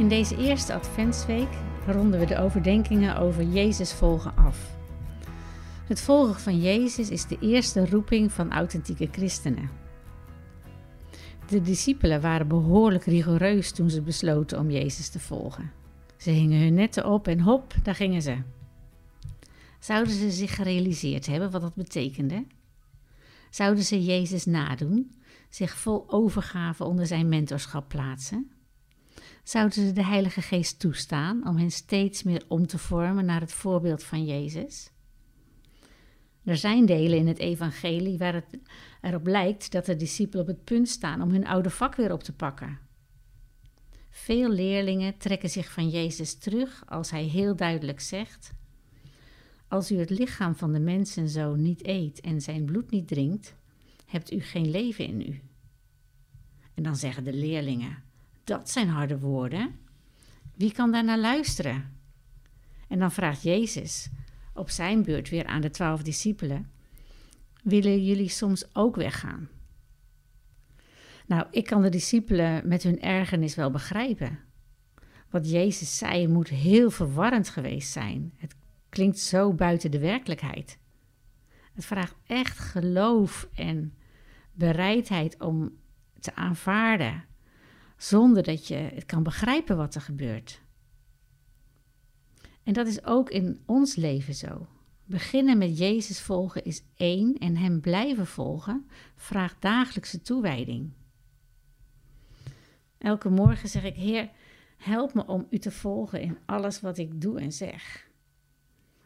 In deze eerste Adventsweek ronden we de overdenkingen over Jezus volgen af. Het volgen van Jezus is de eerste roeping van authentieke christenen. De discipelen waren behoorlijk rigoureus toen ze besloten om Jezus te volgen. Ze hingen hun netten op en hop, daar gingen ze. Zouden ze zich gerealiseerd hebben wat dat betekende? Zouden ze Jezus nadoen, zich vol overgave onder zijn mentorschap plaatsen? Zouden ze de Heilige Geest toestaan om hen steeds meer om te vormen naar het voorbeeld van Jezus? Er zijn delen in het evangelie waar het erop lijkt dat de discipelen op het punt staan om hun oude vak weer op te pakken. Veel leerlingen trekken zich van Jezus terug als hij heel duidelijk zegt: Als u het lichaam van de mensen zo niet eet en zijn bloed niet drinkt, hebt u geen leven in u. En dan zeggen de leerlingen: Dat zijn harde woorden. Wie kan daar naar luisteren? En dan vraagt Jezus: op zijn beurt weer aan de twaalf discipelen: Willen jullie soms ook weggaan? Nou, ik kan de discipelen met hun ergernis wel begrijpen. Wat Jezus zei moet heel verwarrend geweest zijn. Het klinkt zo buiten de werkelijkheid. Het vraagt echt geloof en bereidheid om te aanvaarden, zonder dat je het kan begrijpen wat er gebeurt. En dat is ook in ons leven zo. Beginnen met Jezus volgen is één en Hem blijven volgen vraagt dagelijkse toewijding. Elke morgen zeg ik: Heer, help me om U te volgen in alles wat ik doe en zeg.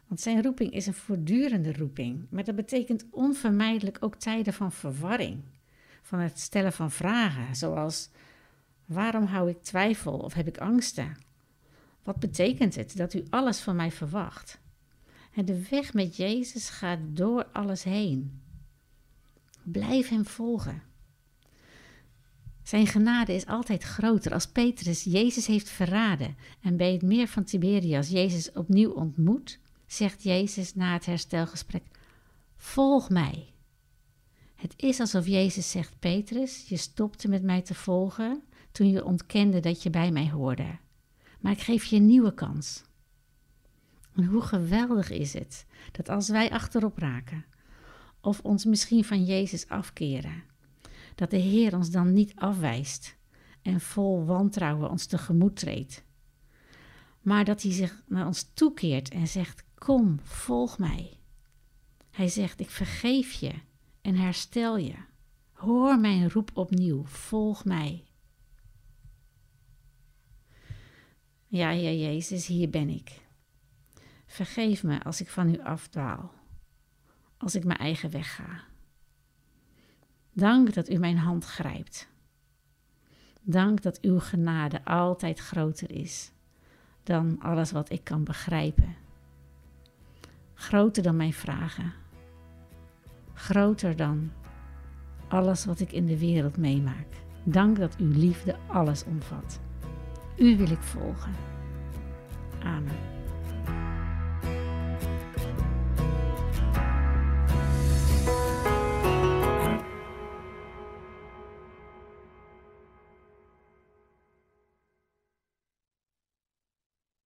Want Zijn roeping is een voortdurende roeping, maar dat betekent onvermijdelijk ook tijden van verwarring, van het stellen van vragen, zoals: waarom hou ik twijfel of heb ik angsten? Wat betekent het dat u alles van mij verwacht? De weg met Jezus gaat door alles heen. Blijf hem volgen. Zijn genade is altijd groter. Als Petrus Jezus heeft verraden en bij het meer van Tiberias Jezus opnieuw ontmoet, zegt Jezus na het herstelgesprek: Volg mij. Het is alsof Jezus zegt: Petrus, je stopte met mij te volgen toen je ontkende dat je bij mij hoorde maar ik geef je een nieuwe kans. En hoe geweldig is het dat als wij achterop raken, of ons misschien van Jezus afkeren, dat de Heer ons dan niet afwijst en vol wantrouwen ons tegemoet treedt, maar dat Hij zich naar ons toekeert en zegt: Kom, volg mij. Hij zegt: Ik vergeef je en herstel je. Hoor mijn roep opnieuw, volg mij. Ja, ja, Jezus, hier ben ik. Vergeef me als ik van u afdwaal, als ik mijn eigen weg ga. Dank dat u mijn hand grijpt. Dank dat uw genade altijd groter is dan alles wat ik kan begrijpen. Groter dan mijn vragen. Groter dan alles wat ik in de wereld meemaak. Dank dat uw liefde alles omvat. U wil ik volgen. Amen.